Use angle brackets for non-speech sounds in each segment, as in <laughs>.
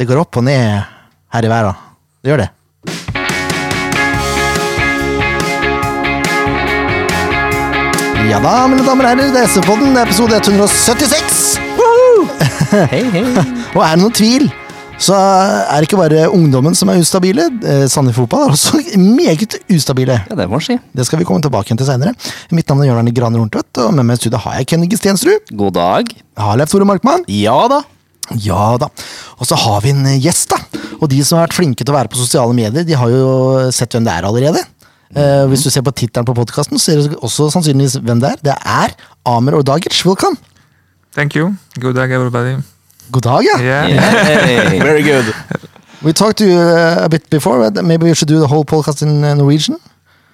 Det går opp og ned her i verden. Det gjør det. Ja da, mine damer og herrer, det er SV-podden, episode 176! Hei, hei. <laughs> Og er det noen tvil, så er det ikke bare ungdommen som er ustabile. Eh, Sandnes Fotball er også <laughs> meget ustabile. Ja, det må si. Det skal vi komme tilbake igjen til senere. Mitt navn er Jørn Arne Graner Horntvedt, og med meg i studio har jeg Kenny Stensrud. God dag. Har Leif Tore Markmann. Ja da. Ja da. Og så har vi en gjest, da. Og de som har vært flinke til å være på sosiale medier, de har jo sett hvem det er allerede. Eh, hvis du ser på tittelen på podkasten, ser du også sannsynligvis hvem det er. Det er Amer Ordagic. Velkommen. Thank you. Good day, everybody. God dag, ja. Yeah. Very good. We talked to you uh, a bit before. but Maybe we should do the whole podcast in uh, Norwegian.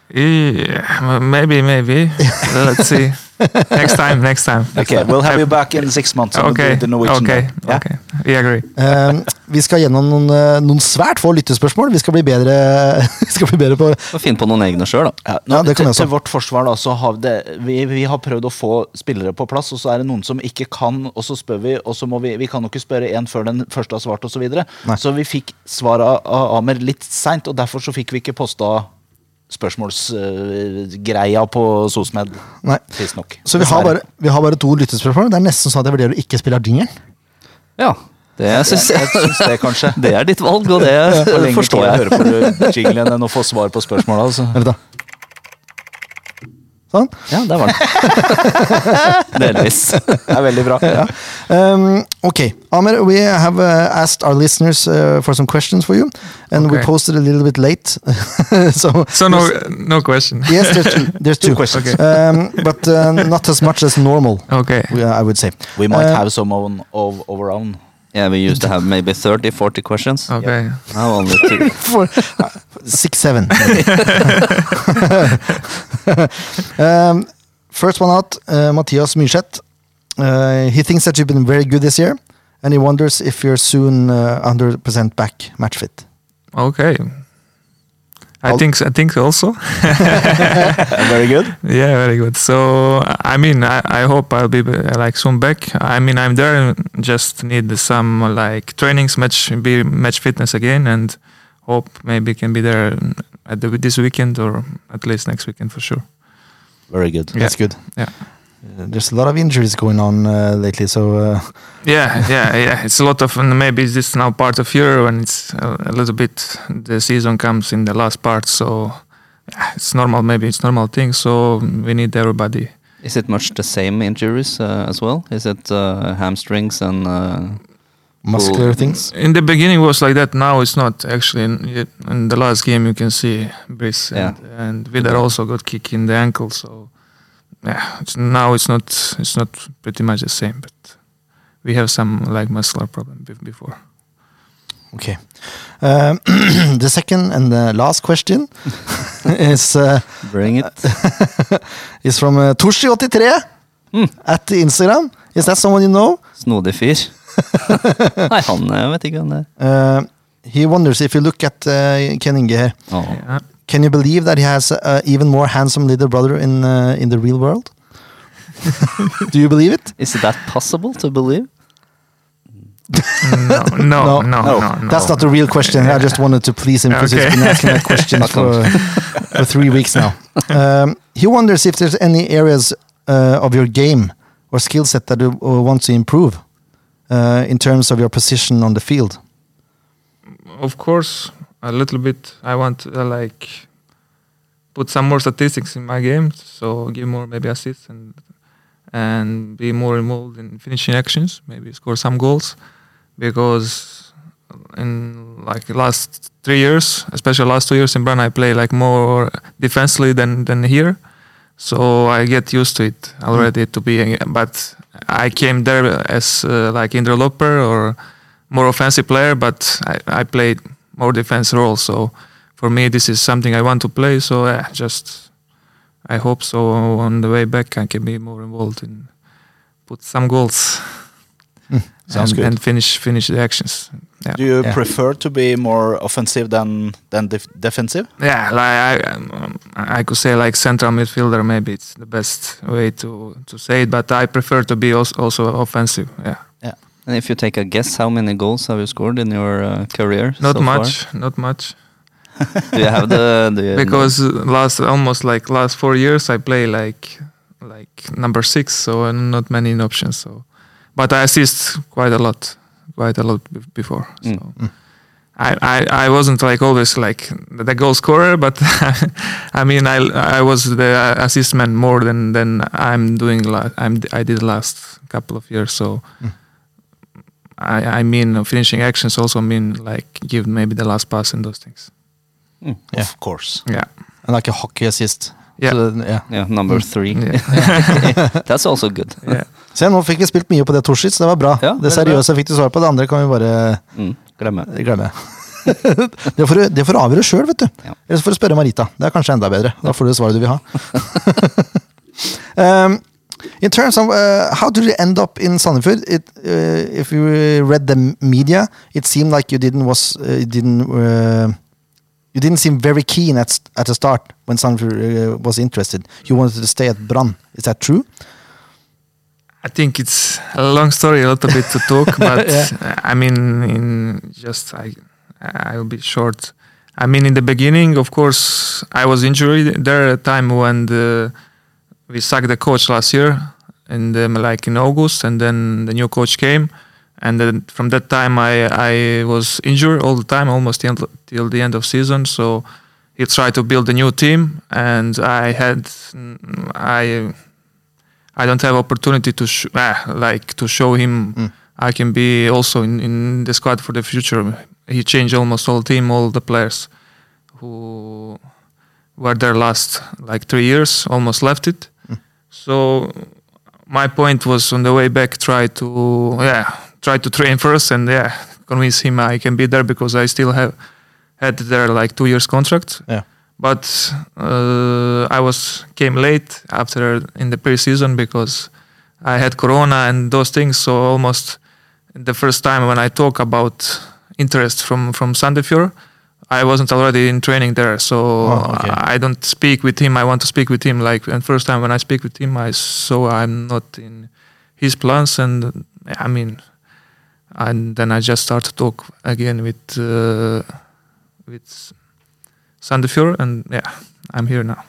Yeah, maybe, maybe. Let's see. <laughs> Next time, next time. Okay, we'll have you back in six months. Okay, the Norwegian okay. Yeah? okay. We agree. Um, vi skal gjennom noen, eh, noen svært få lyttespørsmål. Vi skal bli bedre, <laughs> skal bli bedre på Få finne på noen egne sjøl, da. Ja, nå, Ja, det til, til vårt forsvar da, så har det, vi, vi har prøvd å få spillere på plass, og så er det noen som ikke kan, og så spør vi, og så må vi Vi kan jo ikke spørre en før den første har svart, osv. Så, videre. Så vi fikk svar av Amer litt seint, og derfor så fikk vi ikke posta spørsmålsgreia på SOSMED, Nei. tidsnok. Så vi har, bare, vi har bare to lyttespørsmål. Det er nesten sånn at jeg vurderer å ikke spille jingeren. Ja. Det syns Jeg jeg syns det, kanskje. <laughs> Det er ditt valg, og det forstår tid jeg. høre på jinglen enn å få svar på spørsmåla. Altså. Sånn. Ja, der var den. <laughs> Delvis. Det er veldig bra. Um, ok, Amer, we have uh, asked our listeners uh, for some questions for you, and we Okay. posted a little bit late. <laughs> so, So no, no question. yes, there's two. There's two, Two questions. Okay. um, but uh, not as much as normal. Okay. we- I would say. We might Uh, have some of, of, of our own. Yeah, we used to have <laughs> maybe 30, 40 questions. Okay. Now only two. <laughs> for uh, six, seven. <laughs> um, first one out, uh, Matthias Myrseth. Uh, he thinks that you've been very good this year, and he wonders if you're soon uh, 100% back match fit. Okay. I I'll- think I think also. <laughs> Very good. <laughs> Yeah, very good. So I mean, I, I hope I'll be like soon back. I mean, I'm there. Just need some like trainings, match, be match fitness again, and hope maybe can be there at the, this weekend or at least next weekend for sure. Very good. Yeah. That's good. Yeah. Uh, there's a lot of injuries going on uh, lately, so uh, <laughs> Yeah, yeah, yeah. It's a lot of, and maybe it's just now part of Euro and it's a, a little bit. The season comes in the last part, so it's normal. Maybe it's normal thing. So we need everybody. Is it much the same injuries uh, as well? Is it uh, hamstrings and uh, muscular Cool. things. In the beginning it was like that. Now it's not actually. In, in the last game, you can see Brice and, and Vidar also got kick in the ankle. So yeah, it's, now it's not. It's not pretty much the same. But we have some like muscular problem be- before. Okay. Um, <clears throat> the second and the last question <laughs> is uh, bring it? <laughs> is from uh, Toshi83 Hmm. at Instagram. Is that someone you know? Snodig fyr. Nei, <laughs> han eh, vet ikke hvem det er. Uh, he wonders if you look at uh, Ken Inge here, Åh. Yeah. Can you believe that he has uh, even more handsome little brother in uh, in the real world? <laughs> Do you believe it? Is that possible to believe? No, <laughs> no, No. no, no, No. no. That's not the real question. I just wanted to please him because Okay. he's been asking that <laughs> question for, for three weeks now. Um, he wonders if there's any areas uh, of your game or skill set that you uh, want to improve uh, in terms of your position on the field. of course a little bit i want to uh, like put some more statistics in my game so give more maybe assists and and be more involved in finishing actions maybe score some goals. Because in like last three years especially last two years in Brann I play like more defensively than than here. So I get used to it already to be but I came there as uh, like interloper or more offensive player, but I, I played more defense role. So for me, this is something I want to play. So uh, just I hope so. On the way back, I can be more involved in put some goals Sounds and, good. and finish finish the actions. Yeah. Do you Yeah. prefer to be more offensive than than def- defensive? Yeah, like I, um, I could say like central midfielder. Maybe it's the best way to to say it, but I prefer to be also, also offensive. Yeah. Yeah. And if you take a guess, how many goals have you scored in your uh, career? Not so far? much, not much. <laughs> Do you have the, the <laughs> because uh, last almost like last four years I play like like number six, so not many options. So, but I assist quite a lot, quite a lot be- before. So. Mm. I, I, I wasn't like always like the goal scorer, <laughs> but I mean I I was the assist man more than than I'm doing. La- I'm I did last couple of years. So Mm. I I mean finishing actions also mean like give maybe the last pass and those things. Mm. Yeah. Of course. Yeah, And like a hockey assist. Yeah. So, yeah. Yeah, number three. yeah, <laughs> <laughs> That's also good. yeah. Se, nå fikk vi spilt mye på det, Torshit, så det var bra. Ja, det seriøse fikk du svar på, det andre kan vi bare Mm. Glemme. glemme. <laughs> det, får du, det får du avgjøre sjøl, vet du. Ja. Eller så får du spørre Marita. Det er kanskje enda bedre. Da får du det svaret du vil ha. um, in terms of uh, how did you end up in Sandefjord? It, uh, if you read the media, it seemed like you didn't was uh, you didn't uh, you didn't seem very keen at at the start when Sandefjord uh, was interested. You wanted to stay at Brann. Is that true? I think it's a long story, a little bit to talk, <laughs> but Yeah. I mean, in just I, I will be short. I mean, in the beginning, of course, I was injured. There at a time when the, we sacked the coach last year, and um, like in August, and then the new coach came, and then from that time I I was injured all the time, almost till, till the end of season. So he tried to build a new team, and I had I I don't have opportunity to sh- ah, like to show him Mm. I can be also in, in the squad for the future. He changed almost all team, all the players who were there last like three years, almost left it. So my point was on the way back, try to yeah, try to train first and yeah, convince him I can be there because I still have had there like two years contract. Yeah. But uh, I was came late after in the preseason because I had corona and those things. So almost the first time when I talk about interest from from Sandefjord, I wasn't already in training there. So Oh, okay. I don't speak with him. I want to speak with him. Like and first time when I speak with him, I so I'm not in his plans. And I mean, and then I just start to talk again with uh, with Sandefjord, and yeah, I'm here now.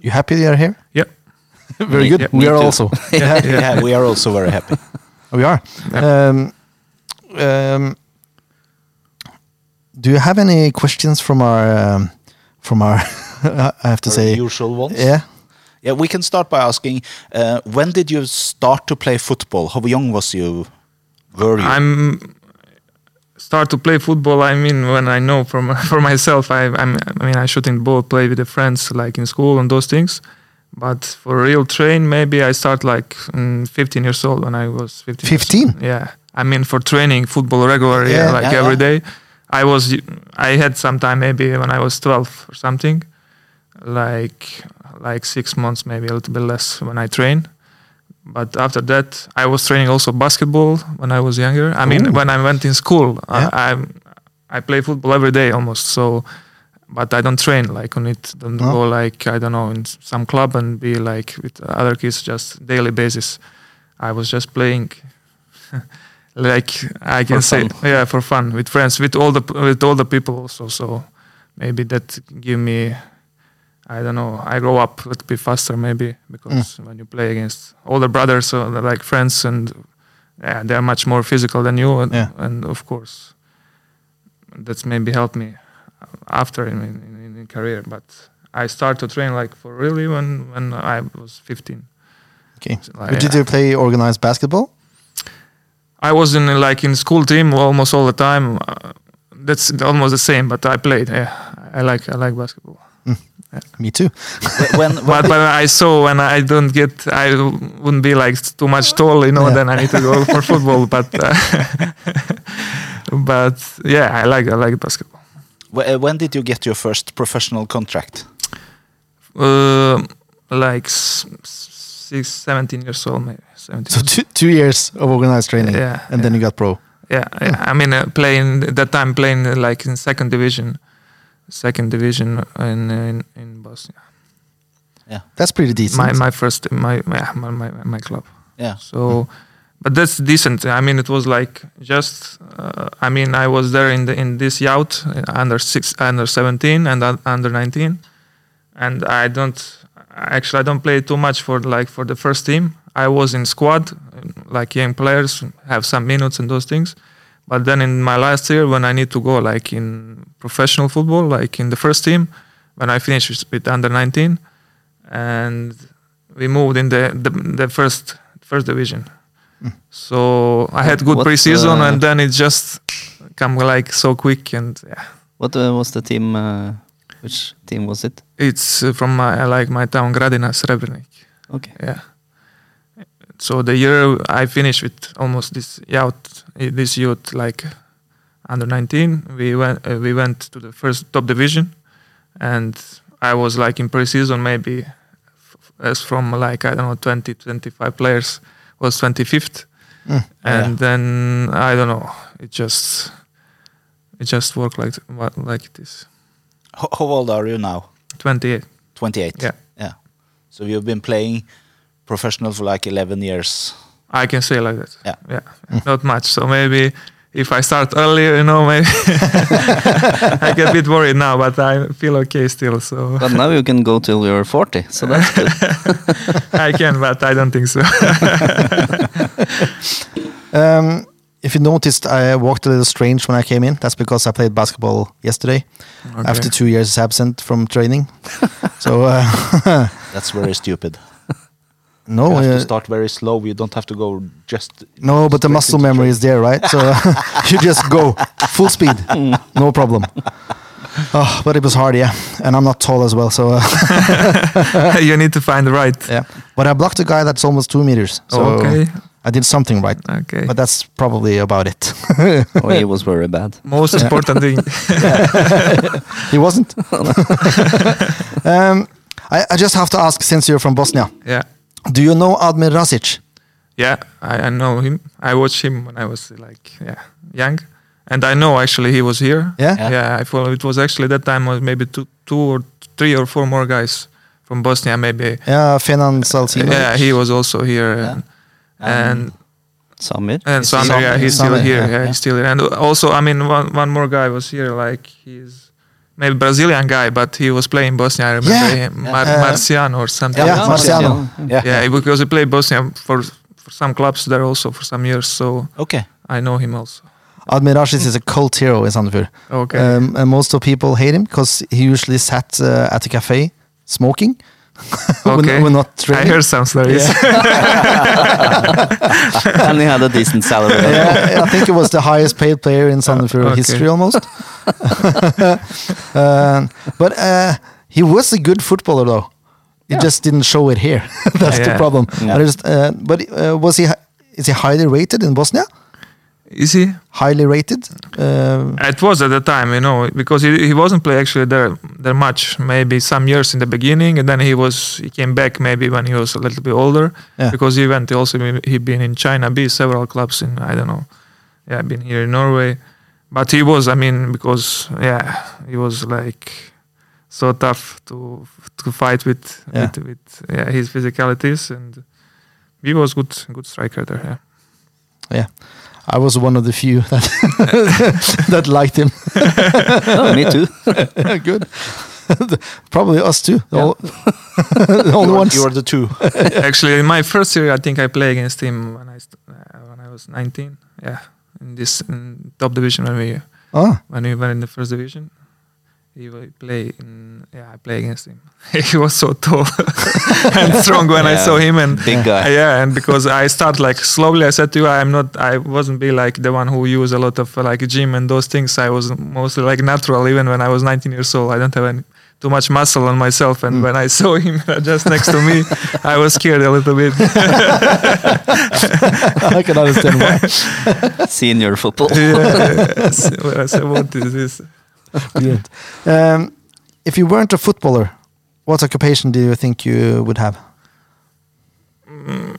You happy you're here? Yep. <laughs> Very good. Yep, we are too. also. Yeah, <laughs> yeah, we are also very happy. <laughs> We are. Um, um, do you have any questions from our um, from our? <laughs> I have to Our say, usual ones. yeah. Yeah, we can start by asking uh, when did you start to play football? How young was you? Were you? I'm start to play football. I mean, when I know from <laughs> for myself, I I'm, I mean, I shooting ball, play with the friends like in school and those things. But for real train, maybe I start like mm, 15 years old when I was 15. 15? Yeah, I mean for training football regularly, yeah, Yeah, like yeah, every yeah. day. I was I had some time maybe when I was 12 or something, like like six months, maybe a little bit less when I train. But after that, I was training also basketball when I was younger. I mean, Ooh. when I went in school, Yeah. I, I I play football every day almost. So, but I don't train like on it. Don't No. go like I don't know in some club and be like with other kids just daily basis. I was just playing. <laughs> like I can say, yeah, for fun with friends, with all the with all the people also. So maybe that give me I don't know. I grow up a little bit faster, maybe because mm. when you play against older brothers uh, or they're like friends, and yeah, they're much more physical than you, and, Yeah. and of course, that's maybe helped me after in, in, in, career. But I start to train like for really when when I was 15. Okay. So, like, did you play organized basketball? I was in like in school team almost all the time. Uh, that's almost the same, but I played. Yeah, I like I like basketball. Me too. when, when but, but I saw when I don't get, I wouldn't be like too much tall, you know. Yeah. Then I need to go for football. But uh, <laughs> but yeah, I like I like basketball. uh, when did you get your first professional contract? Uh, like s- six, 17 years old, maybe 17. So two, two years of organized training, Yeah, and then you got pro. yeah, yeah. I mean, uh, playing that time playing uh, like in second division, second division in in, in Bosnia. Yeah, that's pretty decent. My my first my yeah, my, my my club. Yeah. So but that's decent. I mean, it was like just. Uh, I mean, I was there in the in this youth uh, under six, under seventeen, and uh, under nineteen, and I don't actually I don't play too much for like for the first team. I was in squad, like young players have some minutes and those things. But then in my last year, when I need to go like in professional football, like in the first team, when I finished with- under 19, and we moved in the the, the first first division. So I had good What, preseason, uh, and then it just come like so quick, and yeah, What uh, was the team? Uh, which team was it? it's uh, from my like my town Gradina Srebrenik. Okay. Yeah. So the year I finished with almost this youth, this youth like under 19, we went uh, we went to the first top division, and I was like in pre-season maybe f- as from like I don't know 20 25 players was 25th, Mm, and then I don't know it just it just worked like like it is How, how old are you now? 28. 28. Yeah. Yeah. So you've been playing professional for like 11 years. I can say like that. Yeah. Yeah. Not much. So maybe if I start earlier, you know, maybe <laughs> I get a bit worried now, but I feel okay still. So But now you can go till you're 40, so that's good. <laughs> I can, but I don't think so. <laughs> Um, if you noticed, I walked a little strange when I came in. That's because I played basketball yesterday after two years absent from training. so uh, That's very stupid. No, you have uh, to start very slow. You don't have to go just. no, but the muscle into memory is there, right? So <laughs> <laughs> you just go full speed, no problem. Oh, but it was hard, yeah, and I'm not tall as well, so uh, <laughs> you need to find the right. yeah. But I blocked a guy that's almost two meters, so okay. I did something right. Okay. But that's probably about it. oh, he was very bad. Most important thing. he wasn't. um, I, I just have to ask, since you're from Bosnia, Yeah. Do you know Admir Rasic? Yeah. I, I know him. I watched him when I was like yeah young, and I know actually he was here. Yeah? Yeah. Yeah, I follow. It was actually that time was maybe two, two or three or four more guys from Bosnia, maybe. Yeah, Fenan Salčinović. Yeah, he was also here, Yeah. and and, Samir? and Is he Samir, yeah, Samir? he's still here. yeah, Yeah, yeah. he's still here. And also, I mean, one one more guy was here, like he's maybe Brazilian guy, but he was playing Bosnia. I remember Yeah. him, Mar- Uh, Marciano or something. Yeah, Oh, Marciano. Yeah. Yeah, because he played Bosnia for for some clubs there also for some years, so Okay. I know him also. Admir Rasic is a cult hero in Sandefjord. Okay. Um, and most of people hate him because he usually sat uh, at a cafe smoking Okay. when not I training. heard some stories. <laughs> and he had a decent salary. yeah, I think it was the highest paid player in Sandefjord okay. history almost. <laughs> Um, but uh, he was a good footballer though. He Yeah. just didn't show it here. <laughs> That's the problem. Yeah. I just, uh, but uh, was he? Is he highly rated in Bosnia? Is he? Highly rated. Uh, It was at the time, you know, because he, he wasn't play actually there there much. Maybe some years in the beginning, and then he was he came back maybe when he was a little bit older. Yeah. Because he went also he been in China B several clubs in I don't know, yeah, been here in Norway, but he was I mean because yeah he was like so tough to to fight with Yeah. with, with yeah his physicalities and he was good good striker there. Yeah. yeah, I was one of the few <laughs> that <laughs> that liked him. Oh, me too. <laughs> good. Probably us too. The, Yeah. ol- the only You're, ones. you're the two. Actually, in my first year, I think I played against him when I uh, when I was 19. Yeah, in this in top division when we oh, when we were in the first division, he will play in. Yeah, I play against him. <laughs> he was so tall <laughs> and strong when I saw him, and Big guy. <laughs> yeah, and because I start like slowly, I said to you, I'm not, I wasn't be like the one who use a lot of like gym and those things. I was mostly like natural, even when I was 19 years old. I don't have any too much muscle on myself, and mm. when I saw him just next to me, I was scared a little bit. I can understand why. Senior football. yeah, so I said, what is this? <laughs> Brilliant. Um, if you weren't a footballer, what occupation do you think you would have?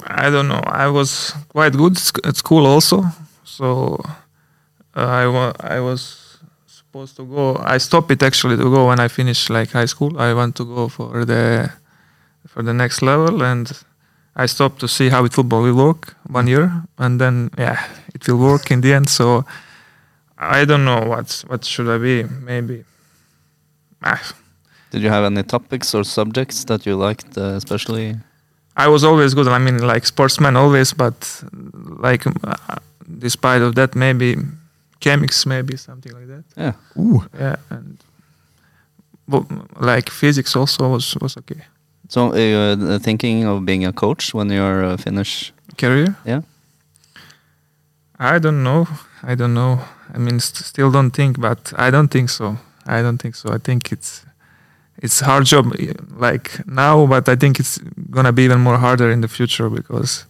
I don't know. I was quite good at school also, so uh, I wa- I was supposed to go. I stopped it actually to go when I finished like high school. I want to go for the for the next level, and I stopped to see how it football will work one year, and then yeah, it will work in the end. So I don't know what what should I be. Maybe. Ah, Did you have any topics or subjects that you liked uh, especially? I was always good. I mean, like sportsman always, but like uh, despite of that, maybe chemics, maybe something like that. Yeah. Ooh. Yeah, and but, like physics also was was okay. So uh, thinking of being a coach when you're uh, finished? Career? Yeah. I don't know. I don't know. I mean, st- still don't think, but I don't think so. I don't think so. I think it's it's hard job like now, but I think it's gonna be even more harder in the future because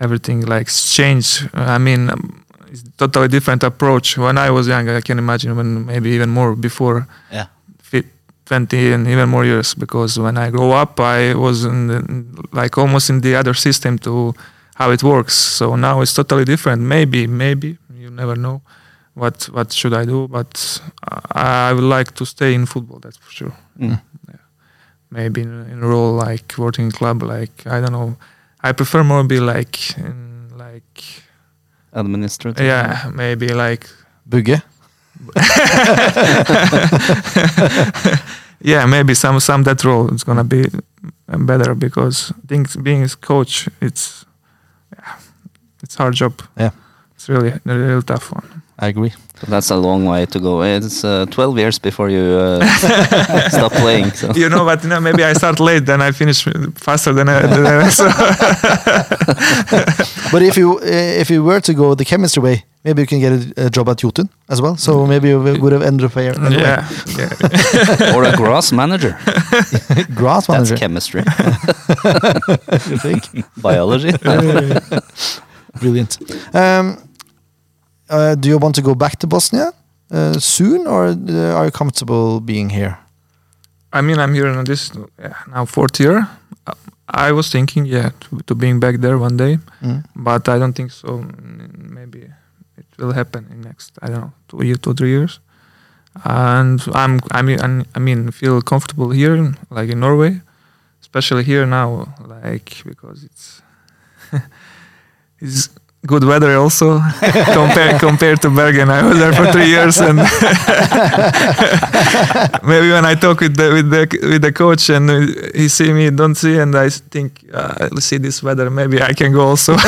everything like changed. I mean, um, it's totally different approach. When I was young, I can imagine when maybe even more before Yeah. 20 and even more years because when I grow up I was in the, like almost in the other system to how it works so now it's totally different maybe maybe you never know what what should I do but I I would like to stay in football that's for sure Mm. maybe in, in a role like working in club like I don't know I prefer more be like in like Administrative? yeah maybe like Bugge. <laughs> yeah, maybe some some that role is gonna be better because I think being a coach, it's yeah, it's hard job. Yeah. it's really a real tough one. I agree. So that's a long way to go. It's uh, 12 years before you uh, <laughs> stop playing. So. You know, but you know, maybe I start late, then I finish faster than I. Than I so <laughs> But if you uh, if you were to go the chemistry way, maybe you can get a, a job at Jotun as well. So maybe you would have ended up here. anyway. yeah, yeah. or a grass manager. <laughs> Grass manager. That's chemistry. you think? Biology. Brilliant. Um, uh, do you want to go back to Bosnia uh, soon, or uh, are you comfortable being here? I mean, I'm here in this now fourth year. Uh, I was thinking, yeah, to, to being back there one day, Mm. but I don't think so. Maybe it will happen in next, I don't know, two year, two three years. And I'm, I mean, I'm- I mean, feel comfortable here, like in Norway, especially here now, like because it's <laughs> it's good weather also <laughs> compared compared to Bergen. I was there for three years, and <laughs> maybe when I talk with the with the with the coach and he see me don't see and I think uh, let's see this weather. Maybe I can go also. <laughs>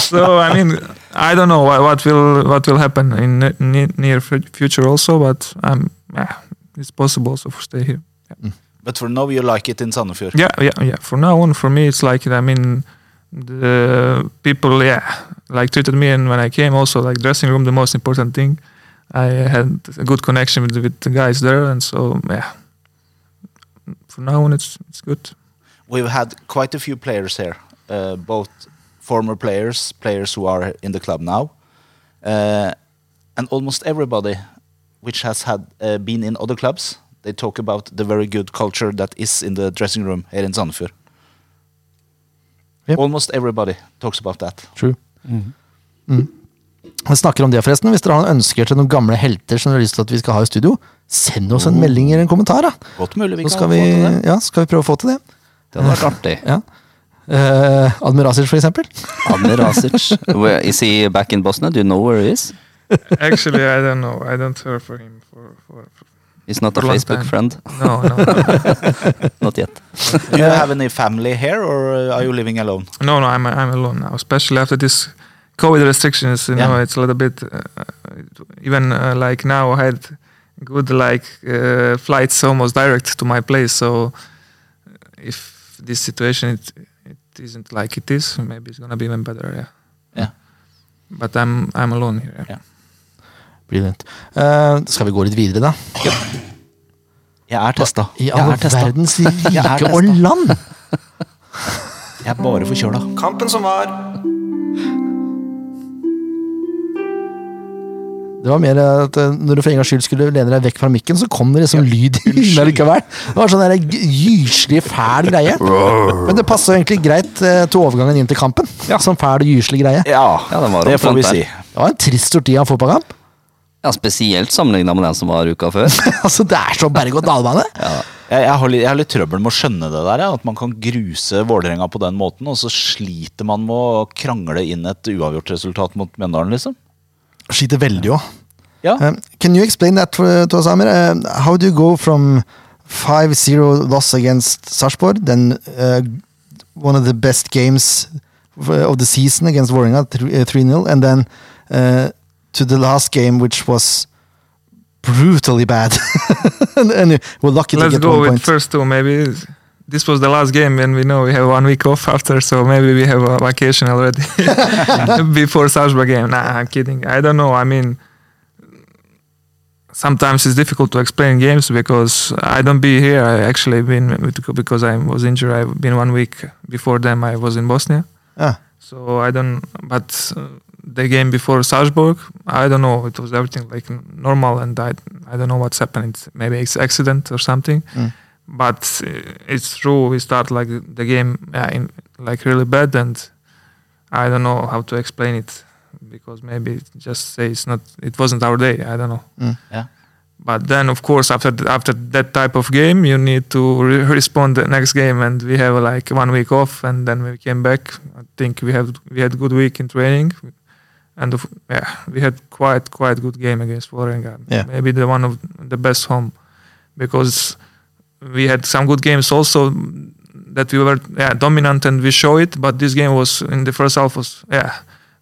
So I mean I don't know what, what will what will happen in ne- ne- near fu- future also but um yeah it's possible also to stay here. But for now you like it in Sandefjord. yeah yeah yeah. For now on for me it's like I mean the people yeah like treated me and when I came also like dressing room the most important thing I had a good connection with, with the guys there and so yeah for now on it's it's good We've had quite a few players here, uh, both former players, players who are in the club now, uh, and almost everybody which has had uh, been in other clubs. They talk about the very good culture that is in the dressing room here in Sandefjord. Yep. Almost everybody talks about that. True. Vi snakker om det, forresten. Hvis dere har noen ønsker til noen gamle helter som dere har lyst til at vi skal ha i studio, send oss en melding eller en kommentar. da. Godt mulig vi Så kan vi, få til det. ja, skal vi prøve å få til det. Det hadde vært artig. Ja. Uh, Admir Asic, for eksempel. <laughs> Admir Rasic. Is he back in Bosnia? Do you know where he is? actually I don't know I don't hear for him for, for, for He's not a For a Facebook time. friend. no no <laughs> Not yet. Do you have any family here, or uh, are you living alone? no no I'm I'm alone now especially after this COVID restrictions you Yeah. know it's a little bit uh, even uh, like now I had good like uh, flights almost direct to my place so if this situation it, it isn't like it is maybe it's gonna be even better yeah Yeah. but I'm I'm alone here Yeah. Brilliant. Uh, skal vi gå litt videre, da? Jeg er testa. I all er verdens <laughs> Jeg er rike og land! Jeg er bare forkjøla. Kampen som var. Det var mer at eh, når du for en gangs skyld skulle lene deg vekk fra mikken, så kom det liksom lyd inn likevel. Det var sånn gyselig fæl greie. Men det passer egentlig greit eh, til overgangen inn til kampen. Som fæl og gyselig greie. Ja, Ja, det, var det får vi si. Det var en trist sorti av fotballkamp. Ja, Spesielt sammenligna med den som var uka før. <laughs> altså, det er så berg-og-dal-bane. <laughs> Ja. Jeg, jeg, har litt, jeg har litt trøbbel med å skjønne det der, ja, at man kan gruse Vålerenga på den måten, og så sliter man med å krangle inn et uavgjort resultat mot Mjøndalen, liksom. Sliter veldig òg. Ja. Um, can you explain that to, to us, Amir? Uh, how do you go from 5-0 loss against Sarpsborg, then uh, one of the best games of of the season against Vålerenga, 3-0, and then uh, to the last game, which was brutally bad. <laughs> and, and we're lucky Let's to get go one with point. first two. Maybe this was the last game, and we know we have one week off after, so maybe we have a vacation already <laughs> <laughs> before Sarpsborg game. Nah, I'm kidding. I don't know. I mean, sometimes it's difficult to explain games because I don't be here. I actually been because I was injured. I've been one week before them. I was in Bosnia. Ah, So I don't, but uh, the game before Sarpsborg, I don't know. It was everything like normal, and I, I don't know what's happened. It's maybe it's accident or something. Mm. But uh, it's true. We start like the game yeah, in, like really bad, and I don't know how to explain it because maybe just say it's not. It wasn't our day. I don't know. mm. Ja. But then, of course, after th- after that type of game, you need to re- respond the next game, and we have like one week off, and then we came back. I think we have we had good week in training, and of, yeah, we had quite quite good game against Vålerenga. Yeah. Maybe the one of the best home, because we had some good games also that we were yeah, dominant and we show it. But this game was in the first half was yeah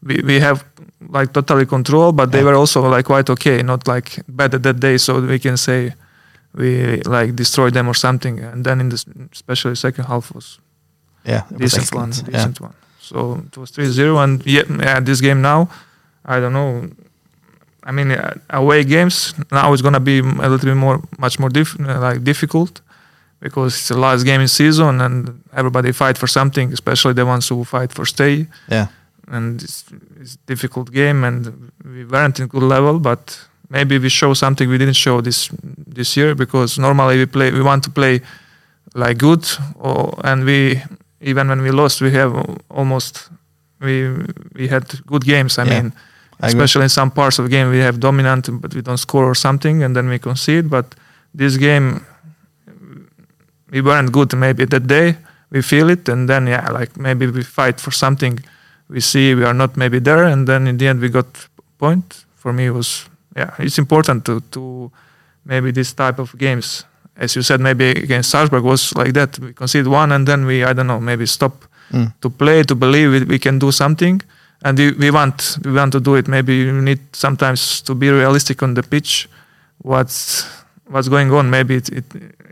we, we have like totally control, but they were also like quite okay, not like bad at that day. So we can say we like destroyed them or something. And then in the especially second half was yeah, was decent one, excellent. Yeah. decent one. So it was 3-0 and yeah, yeah, this game now, I don't know. I mean, uh, away games now it's gonna be a little bit more, much more diff- like difficult because it's the last game in season and everybody fight for something, especially the ones who fight for stay Yeah. and it's, it's difficult game and we weren't in good level but maybe we show something we didn't show this this year because normally we play we want to play like good or, and we even when we lost we have almost we we had good games i Yeah, mean. Especially in some parts of the game we have dominant but we don't score or something and then we concede. But this game we weren't good maybe that day we feel it and then yeah like maybe we fight for something we see we are not maybe there and then in the end we got point. For me it was yeah it's important to to maybe this type of games as you said maybe against Sarpsborg was like that we concede one and then we I don't know maybe stop Mm. to play to believe we, we can do something and we, we want we want to do it maybe you need sometimes to be realistic on the pitch what's what's going on maybe it, it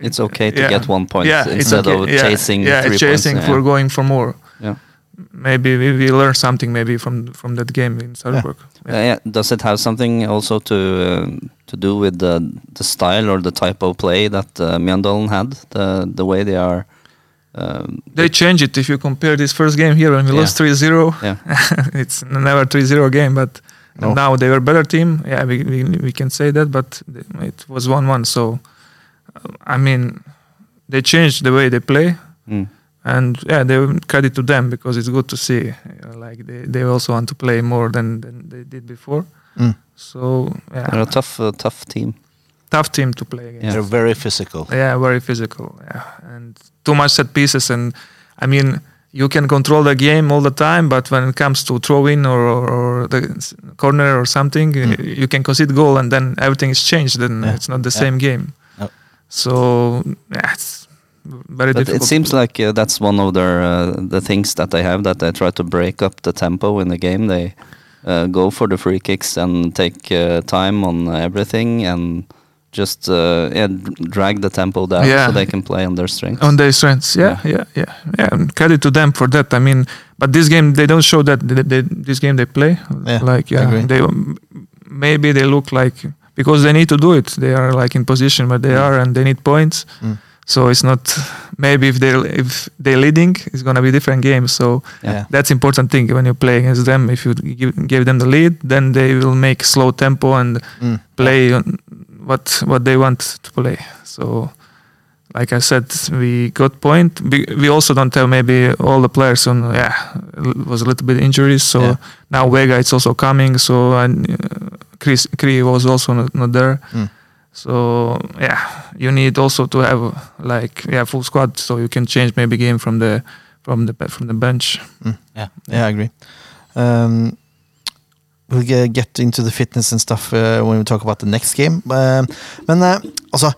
It's okay to yeah. get one point yeah, it's instead okay. of yeah, chasing yeah, three chasing points. for going for more Yeah. Maybe we, we learn something maybe from from that game in Sarpsborg Uh, yeah. Does it have something also to um, to do with the the style or the type of play that uh, Mjøndalen had? The the way they are. Um, they change it if you compare this first game here when we Yeah. lost 3-0 yeah. <laughs> it's never 3-0 game but No. now they were a better team yeah we, we, we can say that but it was 1-1 so uh, i mean they changed the way they play Mm. And yeah they credit to them because it's good to see uh, like they, they also want to play more than, than they did before Mm. so They're a tough uh, tough team. tough team to play against Yeah. They're very physical. yeah very physical yeah and too much set pieces and i mean you can control the game all the time but when it comes to throw in or, or, or the corner or something uh, you can concede goal and then everything is changed then. Yeah. it's not the Yeah. same game No. so yeah it's very But difficult it seems like uh, that's one of their uh, the things that they have that they try to break up the tempo in the game. They uh, go for the free kicks and take uh, time on everything and just uh, yeah, drag the tempo down Yeah. so they can play on their strengths. on their strengths. Yeah yeah. yeah yeah. And credit to them for that. I mean but this game they don't show that they, they, this game they play. Yeah, like yeah they maybe they look like because they need to do it. They are like in position where they are and they need points. Mm. So it's not maybe if they if they're leading it's gonna be different game so Yeah. that's important thing when you play against them if you give, give them the lead then they will make slow tempo and Mm. play on what what they want to play. So, like I said, we got point. We, we also don't have maybe all the players on. Yeah, it was a little bit injuries. So Yeah. now Vega it's also coming. So and uh, Chris Cree was also not, not there. Mm. So yeah, you need also to have like yeah full squad so you can change maybe game from the from the from the bench. Yeah. Yeah, I agree. Um, we'll ge- get into the fitness and stuff uh, when we talk about the next game. Uh, men uh, altså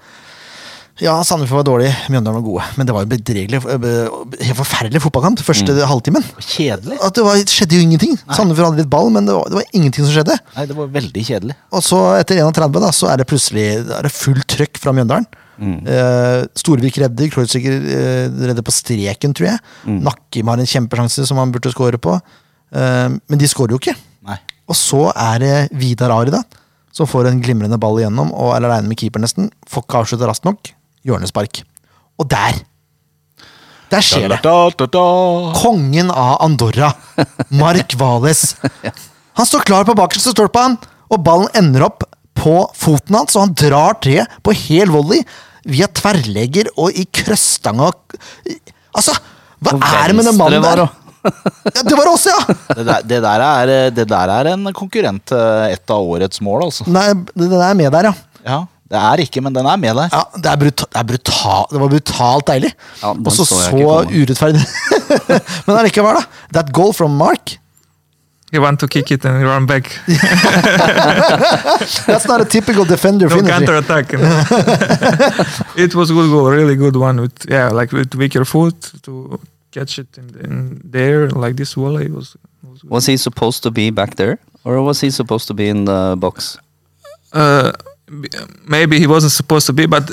Ja, Sandefjord var dårlig, Mjøndalen var gode. Men det var jo bedregelig, uh, helt forferdelig fotballkamp første halvtimen. Kjedelig. At det var, skjedde jo ingenting. Sandefjord hadde litt ball, men det var, det var ingenting som skjedde. Nei, det var veldig kjedelig. Og så, etter 31, da, så er det plutselig er det fullt trøkk fra Mjøndalen. Eh, Storvik redder, Kreutziger eh, redder på streken, tror jeg. Nakkim har en kjempesjanse som han burde score på. Eh, men de scorer jo ikke. Nei. Og så er det Vidar Ari, da, som får en glimrende ball igjennom, og er aleine med keeper nesten. Får ikke avslutta raskt nok. Hjørnespark. Og der Der skjer det. Kongen av Andorra, Mark <laughs> Vales. Han står klar på bakerste stolpe, han, og ballen ender opp på foten hans, og han drar tre på hel volley via tverrlegger og i krøstanga. Altså, hva er det med den mannen der? Ja, det var oss, ja! <laughs> Det der, det, der er, det der er en konkurrent til et av årets mål, altså. Nei, den er med der, ja. Ja, Det er ikke, men den er med der. ja det, er brutal, det, er brutal, det var brutalt deilig. Ja, og så så urettferdig. Men det er. Men allikevel, da. That goal from Mark, You want to kick it and run back. <laughs> that's not a typical defender no finish. counter attack. <laughs> it was good goal, really good one. With yeah, like with weaker foot to catch it in, in there like this volley was. was good. Was he supposed to be back there, or was he supposed to be in the box? uh, maybe he wasn't supposed to be, but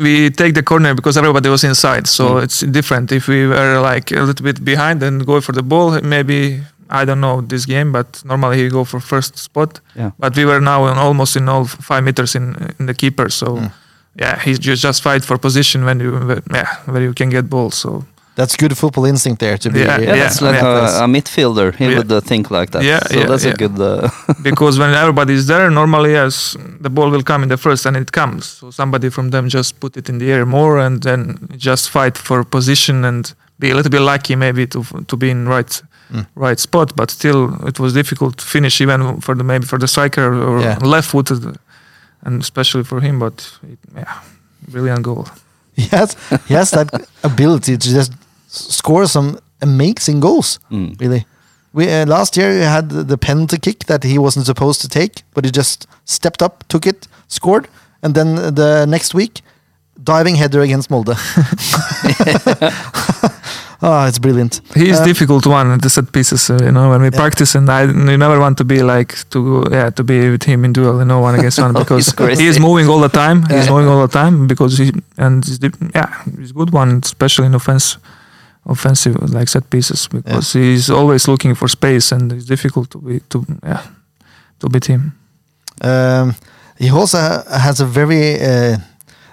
we take the corner because everybody was inside, so mm. it's different. If we were like a little bit behind and go for the ball, maybe I don't know this game, but normally he go for first spot. Yeah. But we were now in almost in all five meters in in the keeper, so mm. yeah, he just just fight for position when you yeah where you can get ball. So That's good football instinct there to be. Yeah, Yeah, Yeah, that's like yeah. a, a midfielder. He Yeah. would uh, think like that. Yeah, so yeah, that's yeah. a good. Uh, <laughs> because when everybody is there, normally yes, the ball will come in the first, and it comes. So somebody from them just put it in the air more, and then just fight for position and be a little bit lucky maybe to to be in right right spot. But still, it was difficult to finish even for the maybe for the striker or Yeah. left-footed, and especially for him. But it, yeah, brilliant goal. <laughs> Yes, he has that ability to just s- score some amazing goals. Mm. Really, we uh, last year we had the- the penalty kick that he wasn't supposed to take, but he just stepped up, took it, scored, and then the next week, diving header against Molde. <laughs> Ah, it's brilliant. He's Uh, difficult one at the set pieces, uh, you know. When we Yeah. practice, and I, you never want to be like to yeah to be with him in duel, you know, one against one <laughs> because crazy. he's moving all the time. He's moving all the time because he and he's, di- yeah, he's good one, especially in offense, offensive like set pieces because he's always looking for space and it's difficult to be to yeah to beat him. Um, he also has a very uh,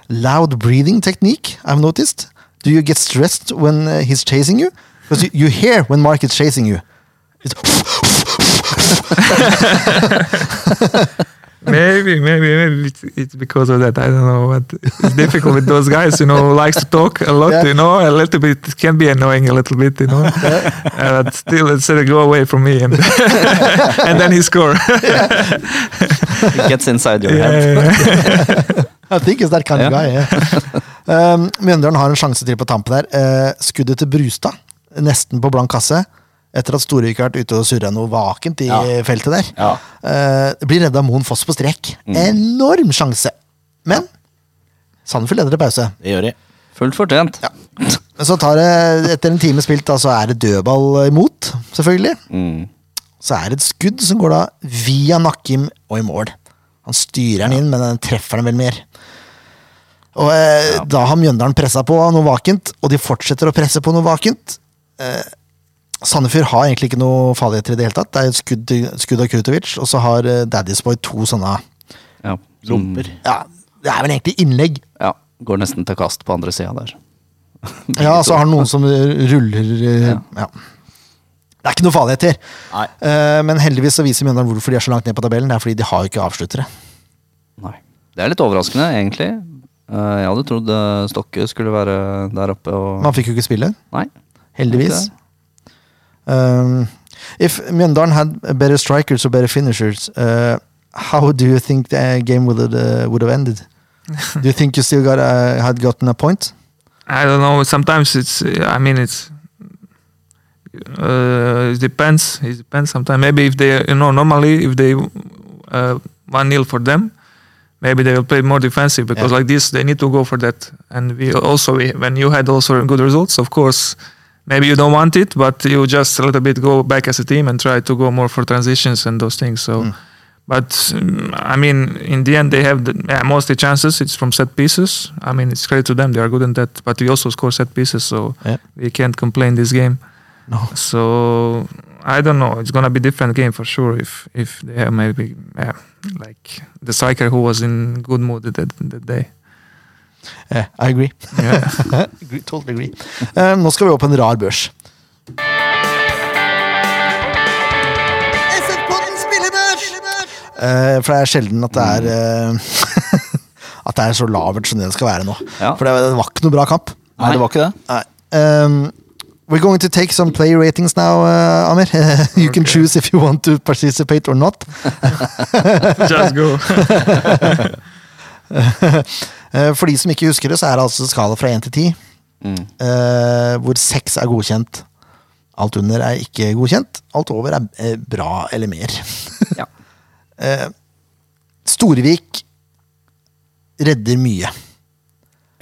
loud breathing technique. I've noticed. Do you get stressed when uh, he's chasing you? Because you, you hear when Marc is chasing you. <laughs> <laughs> <laughs> Maybe, maybe, maybe it's, because of that. I don't know. But it's difficult with those guys, you know, who likes to talk a lot, Yeah. you know, a little bit. It can be annoying a little bit, you know. uh, but still, it's said, go away from me, and <laughs> and then he score. it gets inside your Yeah, head. yeah, yeah. <laughs> I think it's that kind of guy. Yeah. um, Mjøndalen har en sjanse til på tampen der. Uh, skuddet til Brustad, nesten på blank kasse. Etter at Storvik har vært ute og surra noe vakent i Ja. feltet der. Ja. Eh, blir redda Moen Foss på strek. Enorm sjanse! Men Sandefjord leder til pause. Det gjør de. Fullt fortjent. Men så tar det, etter en time spilt, da, så er det dødball imot, selvfølgelig. Mm. Så er det et skudd som går da via Nakkim og i mål. Han styrer den inn, men den treffer den vel mer. Og eh, Da har Mjøndalen pressa på noe vakent, og de fortsetter å presse på noe vakent. Eh, Sandefjord har egentlig ikke noe farligheter i det hele tatt. Det er et skudd, skudd av Krutovic, og så har eh, Daddy's Boy to sånne Ja. Lomper. Ja, det er vel egentlig innlegg. Ja. Går nesten til kast på andre sida der. <laughs> Ja, så har han noen som ruller eh, Ja. ja. Det er ikke noe farligheter. Nei. Eh, men heldigvis så viser Mjøndalen hvorfor de er så langt ned på tabellen. Det er fordi de har jo ikke avsluttere. Nei. Det er litt overraskende, egentlig. Eh, jeg hadde trodd Stokke skulle være der oppe og Man fikk jo ikke spille. Nei. Heldigvis. Um, if Mjøndalen had better strikers or better finishers, uh, how do you think the game would have, uh, would have ended? <laughs> do you think you still got uh, had gotten a point? I don't know. Sometimes it's. uh, I mean, it's. Uh, it depends. It depends. Sometimes maybe if they, you know, normally if they uh, one nil for them, maybe they will play more defensive because Yeah. like this they need to go for that. And we also we, when you had also good results, of course, maybe you don't want it, but you just a little bit go back as a team and try to go more for transitions and those things. So. Mm. But um, I mean, in the end, they have the, yeah, mostly chances. It's from set pieces. I mean, it's credit to them; they are good in that. But we also score set pieces, so Yeah. we can't complain this game. No. So I don't know. It's gonna be different game for sure. If if they have maybe yeah, like the striker who was in good mood that that day. Yeah, I agree. Yeah. <laughs> agree totally agree. Um, nå skal vi opp på en rar børs. Eh, for det er sjelden at det er eh, <laughs> At det er så lavert som det skal være nå. Ja. For det, det var ikke noe bra kamp. Nei, det var ikke det. Um, we're going to take some play ratings now, uh, Amir. <laughs> you can choose if you want to participate or not. Just go. <laughs> Eh, For de som ikke husker det, så er det altså skala fra 1 til 10, Mm. eh, hvor 6 er godkjent. Alt under er ikke godkjent. Alt over er eh, bra eller mer. Ja. <laughs> Eh, Storevik redder mye.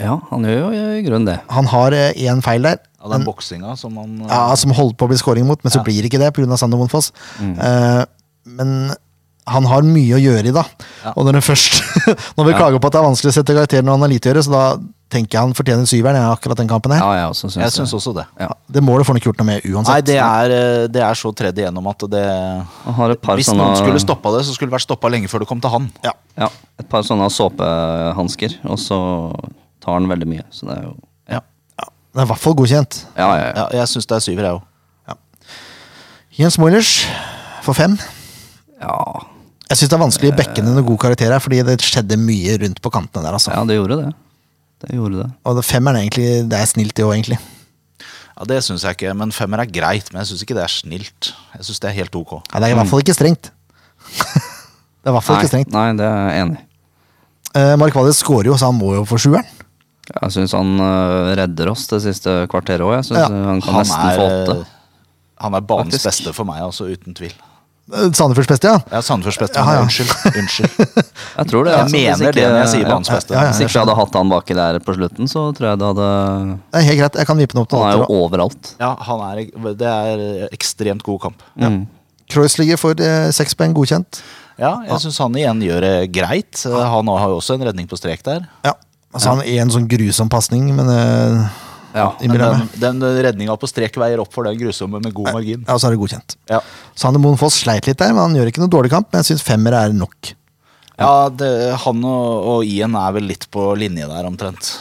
ja, han gjør jo i grunnen det. Han har én feil der, Ja, den boksinga som han ja, som holdt på å bli scoring mot, men så blir det ikke det pga. Sander Monfoss. Mm. Eh, men han har mye å gjøre i, da. Ja. Og når først <laughs> Når vi Ja. klager på at det er vanskelig å sette karakteren når han har lite å gjøre, så da tenker jeg han fortjener syveren Jeg akkurat den kampen her. Ja, jeg også syns Jeg det. syns også det. Ja. Det målet får han ikke gjort noe med uansett. Nei, det er, eh, det er så tredd igjennom at det har et par Hvis sånne noen skulle stoppa det, så skulle det vært stoppa lenge før det kom til han. Ja. Ja, et par sånne såpehansker, og så tar han veldig mye. Så det er jo Ja, Ja, det er i hvert fall godkjent. Ja, ja, ja. ja jeg syns det er syver, jeg òg. Jens Moilers for fem. Ja, Jeg syns det er vanskelig å backe ned noen god karakter her, fordi det skjedde mye rundt på kantene der. altså. ja det gjorde det. Det gjorde det. Og det femmeren er egentlig, det er snilt, det òg, egentlig. Ja, det syns jeg ikke. Men femmer er greit, men jeg syns ikke det er snilt. Jeg syns det er helt ok. Ja, det er i hvert fall ikke strengt. <laughs> det er i hvert fall Nei, ikke strengt. nei, det er jeg enig i. Uh, Mark Wallis skårer jo, så han må jo få sjueren. Jeg syns han uh, redder oss det siste kvarteret òg. Ja, han kan Han nesten få åtte. er, han er banens Faktisk. beste for meg, altså, uten tvil. Uh, Sandefjords beste, ja. Ja, Sandefjords beste. Ja, ja. Unnskyld. unnskyld. <laughs> Jeg tror det. Jeg altså, mener ikke- det når jeg sier banens beste. Ja, ja, Hvis ikke vi hadde hatt han baki der på slutten, så tror jeg det hadde Det er helt greit. Jeg kan vippe den opp til Han er jo da. overalt. Ja, han er, det er ekstremt god kamp. Mm. Croyce ligger for seks poeng, godkjent. Ja, jeg syns han igjen gjør det greit. Han har jo også en redning på strek der. Ja. Altså, han er en sånn grusom pasning, men eh, Ja. Men den, den redninga på strek veier opp for den grusomme med god margin. Ja, så er det godkjent. Ja, Sander Moen Foss sleit litt der, men han gjør ikke noe dårlig kamp. Men jeg syns femmer er nok. ja det, han og, og Ian er vel litt på linje der, omtrent.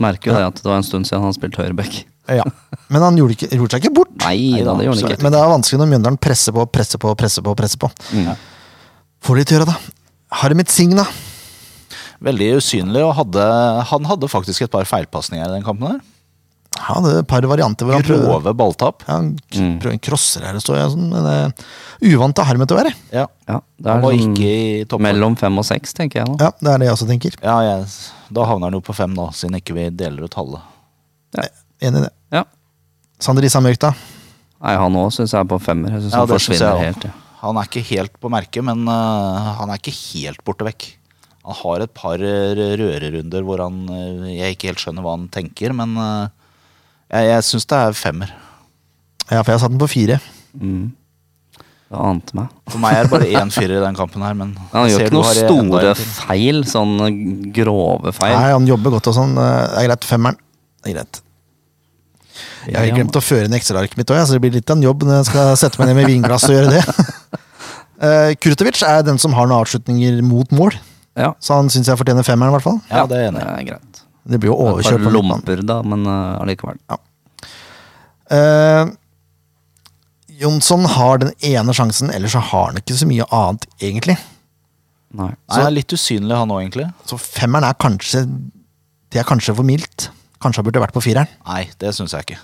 Merker jo det at det var en stund siden han spilte spilt høyreback. Ja. Men han gjorde, ikke, gjorde seg ikke bort. Nei da, det gjorde han ikke. men det er vanskelig når Mjøndalen presser på, presser på, presser på. presser på. Mm. Får de til å gjøre, da. Harmit Singh, da. Veldig usynlig, og hadde, han hadde faktisk et par feilpasninger i den kampen her. Ja, det er et par varianter hvor han prøver Grove balltap. ja, han k- Mm. prøver en crosser her, det står jeg sånn, men uh, uvant til Hermet å være. Ja, Ja, det Han er var sånn ikke i toppen. mellom fem og seks, tenker jeg nå. Ja, det er det jeg også tenker. Ja, jeg, da havner han jo på fem, da, siden ikke vi deler ut halve. Enig i det. Ja. Sander Issa Mørk, da. Nei, han òg syns jeg er på femmer. Jeg synes Ja, han det synes forsvinner jeg helt. Ja. Han er ikke helt på merket, men øh, han er ikke helt borte vekk. Han har et par øh, rørerunder hvor han øh, Jeg ikke helt skjønner hva han tenker, men øh, jeg, jeg syns det er femmer. Ja, for jeg satt den på fire. Mm. Det ante meg. For meg er det bare én firer i den kampen her, men <laughs> Han gjør ikke noen store feil, sånn grove feil. Nei, han jobber godt og sånn. eh, Det er greit. Femmeren. Det er greit. Jeg har glemt å føre inn ekstraarket mitt òg, så det blir litt av en jobb når jeg skal sette meg ned med vinglass og gjøre det. Uh, <laughs> Kurtovic er den som har noen avslutninger mot mål, Ja, så han syns jeg fortjener femmeren. i hvert fall Ja, det er enig det er greit. Det blir jo Et par overkjørt. lomper, da, men uh, allikevel. Eh, Jonsson har den ene sjansen, ellers så har han ikke så mye annet, egentlig. Nei. Nei, han er litt usynlig, han òg, egentlig. Så femmeren er kanskje Det er kanskje for mildt. Kanskje han burde vært på fireren. Nei, det syns jeg ikke.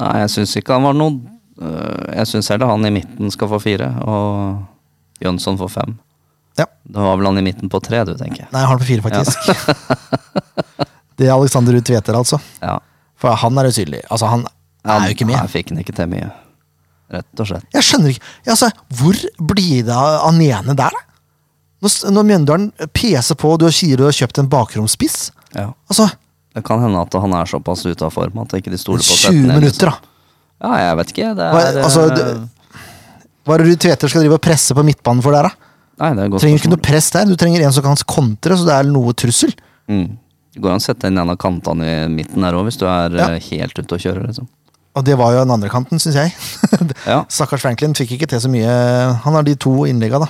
Nei, jeg syns ikke han var noe øh, Jeg syns heller han i midten skal få fire, og Jønsson får fem. Ja. Det var vel han i midten på tre, du, tenker jeg. Nei, han på fire, faktisk. <laughs> det er Alexander Ruud Tveter, altså. Ja. For han er usynlig. Altså, han er jo ikke med. fikk den ikke til mye. Rett og slett. Jeg skjønner ikke altså, Hvor blir det av han ene der, da? Når, når Mjøndalen peser på, du sier du har kjøpt en bakromspiss Ja. Altså, Det kan hende at han er såpass ute av form at ikke de stoler på 20 ned, minutter, liksom. da. Ja, jeg vet ikke. Det Hva, er altså, eh, det, hva er det du Tveter skal drive og presse på midtbanen for der, da? Nei, det er godt trenger ikke noe press der, du trenger en som kan kontre, så det er noe trussel. Mm. Det går an å sette inn en av kantene i midten der òg, hvis du er Ja. eh, helt ute å kjøre. liksom. Og det var jo den andre kanten, syns jeg. <laughs> Ja. Stakkars Franklin fikk ikke til så mye. Han har de to innlegga, da.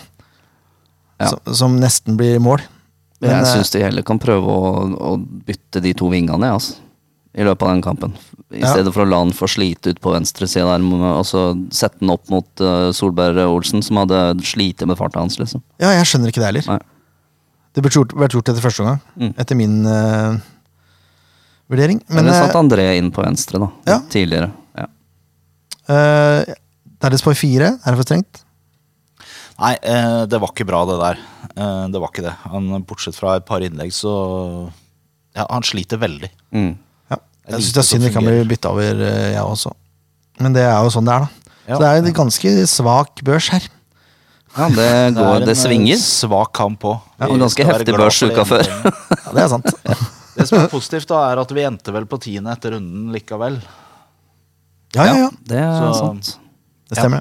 Ja. Som, som nesten blir mål. Men, jeg eh, syns de heller kan prøve å, å bytte de to vingene, altså. I løpet av den kampen. I Ja. stedet for å la han få slite ut på venstresida der, og så sette han opp mot uh, Solberg Olsen, som hadde slitt med farta hans, liksom. Ja, jeg skjønner ikke det heller. Nei. Det burde gjort, vært gjort etter første omgang, Mm. etter min uh, vurdering. Men Men uh, satt André inn på venstre, da. Ja. Tidligere. Uh, Dallas på fire, er det for strengt? Nei, uh, det var ikke bra, det der. Uh, det var ikke det. Han, bortsett fra et par innlegg, så Ja, han sliter veldig. Mm. Ja. Jeg syns det er synd det kan bli bytta over, eh, jeg også. Men det er jo sånn det er, da. Ja. Så det er en ganske svak børs her. ja, det <laughs> Det går er Det en, det svinger. svak kamp òg. Ja, og ganske heftig børs uka før. Ja, det er sant. <laughs> Det som er positivt, da, er at vi endte vel på tiende etter runden likevel. Ja, ja, ja. Det er Så- sant. Det stemmer.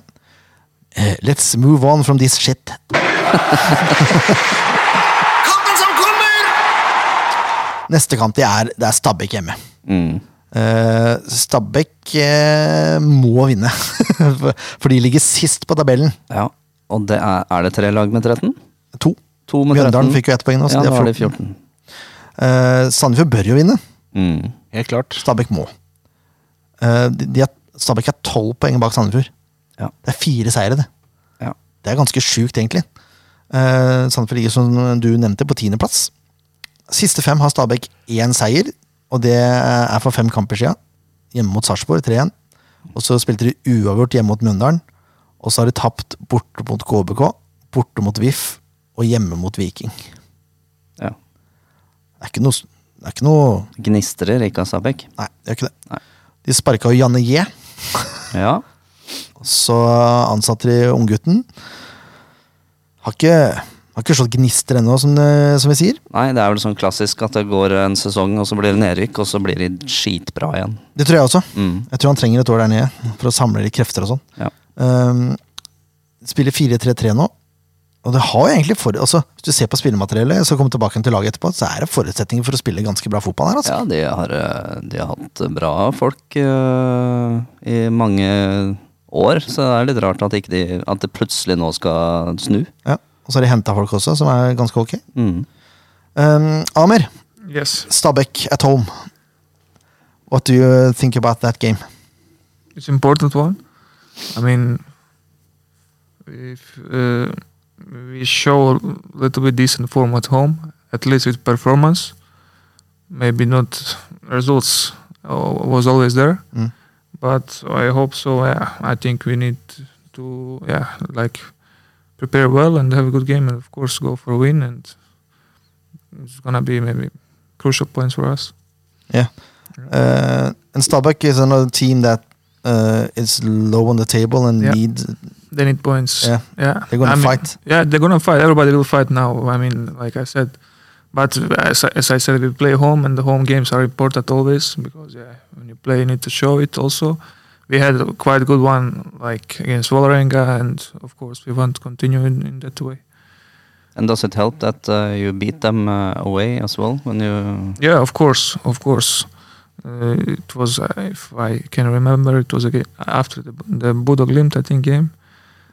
Eh, let's move on from this shit. <laughs> Kampen som kommer! Neste kamp det er, det er Stabæk hjemme. Mm. Eh, Stabæk eh, må vinne, for, <laughs> for de ligger sist på tabellen. Ja. Og det er, er det tre lag med 13? To. To med 13? Mjøndalen fikk jo ett poeng nå, så ja, de nå har har de 14. 14. Eh, Sandefjord bør jo vinne. Mm. Helt klart. Stabæk må. Eh, de, de er, Stabæk er tolv poeng bak Sandefjord. Ja. Det er fire seire, det. ja. Det er ganske sjukt, egentlig. Uh, Sandefjord ligger, som du nevnte, på tiendeplass. Siste fem har Stabæk én seier, og det er for fem kamper siden. Hjemme mot Sarpsborg, 3-1. Og så spilte de uavgjort hjemme mot Mjøndalen. Og så har de tapt borte mot KBK, borte mot VIF og hjemme mot Viking. ja. Det er ikke noe, det er ikke noe Gnistrer ikke av Stabæk. Nei, det er ikke det. Nei. De sparka jo Janne J. Ja. Så ansatte de unggutten. Har ikke, har ikke slått gnister ennå, som, det- som vi sier. Nei, det er vel sånn klassisk at det går en sesong, og så blir det nedrykk, og så blir de skitbra igjen. Det tror jeg også. Mm. Jeg tror han trenger et år der nede for å samle litt krefter og sånn. Ja. Um, spiller 4-3-3 nå. Og det har jo egentlig for, altså, Hvis du ser på spillemateriellet, så kommer tilbake til laget etterpå, så er det forutsetninger for å spille ganske bra fotball her. altså. Ja, de har, eh, de har hatt bra folk uh, i mange år, så det er litt rart at, ikke de, at det plutselig nå skal snu. Ja. Og så har de henta folk også, som er ganske ok. Mm. Um, Amer, Yes, Stabæk at home. What do you think about that game? it's important one. I mean, if uh, we show a little bit decent form at home, at least with performance, maybe not results uh, was always there, Mm. but I hope so. Yeah, I think we need to yeah like prepare well and have a good game, and of course go for a win. And it's gonna be maybe crucial points for us. Yeah. Uh, and Stabæk is another team that uh, is low on the table and Yeah. need. They need points. Yeah. yeah. They're gonna I mean, fight. Yeah, they're gonna fight. Everybody will fight now. I mean, like I said, but as I, as I said, we play home, and the home games are important always because yeah, when you play, you need to show it. Also, we had a quite good one like against Vålerenga, and of course, we want to continue in, in that way. And does it help that uh, you beat them uh, away as well when you? Yeah, of course, of course. Uh, it was, uh, if I can remember, it was again after the the Bodø/Glimt, I think, game.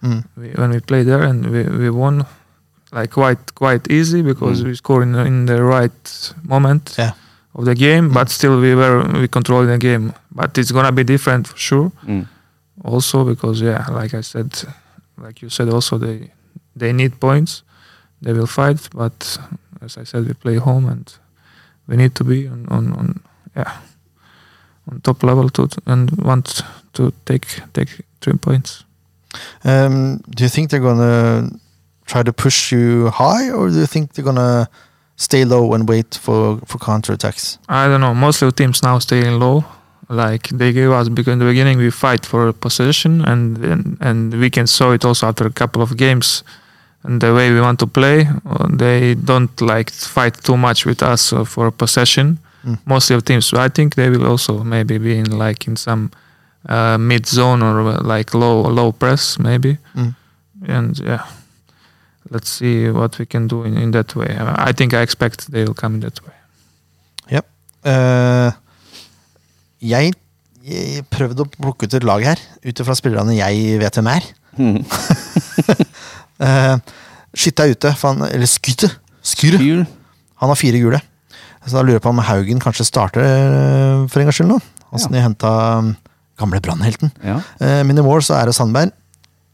Mm. we, when we played there and we, we won like quite quite easy because Mm. we scored in, the- in the right moment Yeah. of the game Mm. but still we were we controlled the game but it's gonna be different for sure Mm. also because yeah like i said like you said also they they need points they will fight but as i said we play home and we need to be on on, on yeah on top level to and want to take take three points Um, do you think they're gonna try to push you high, or do you think they're gonna stay low and wait for for counter attacks? I don't know. Most of teams now staying low. Like they gave us because in the beginning we fight for possession and and, and we can saw it also after a couple of games and the way we want to play. uh, They don't like fight too much with us uh, for possession. Mm. Mostly of teams. So I think they will also maybe be in like in some uh, mid zone or like low low press maybe. Mm. And yeah, let's see what we can do in, in that way. I think I expect they will come in that way. Yep. Uh, jeg, jeg prøvde å plukke ut et lag her, ut ifra spillerne jeg vet hvem er. Mm. Uh, <laughs> Skytte er ute, for han, eller Skytte. Skyr. Han har fire gule. Så da lurer jeg på om Haugen kanskje starter eh, for en gangs skyld nå. Altså Ja. de henta um, gamle brannhelten. Ja. Uh, mine mål så er det Sandberg,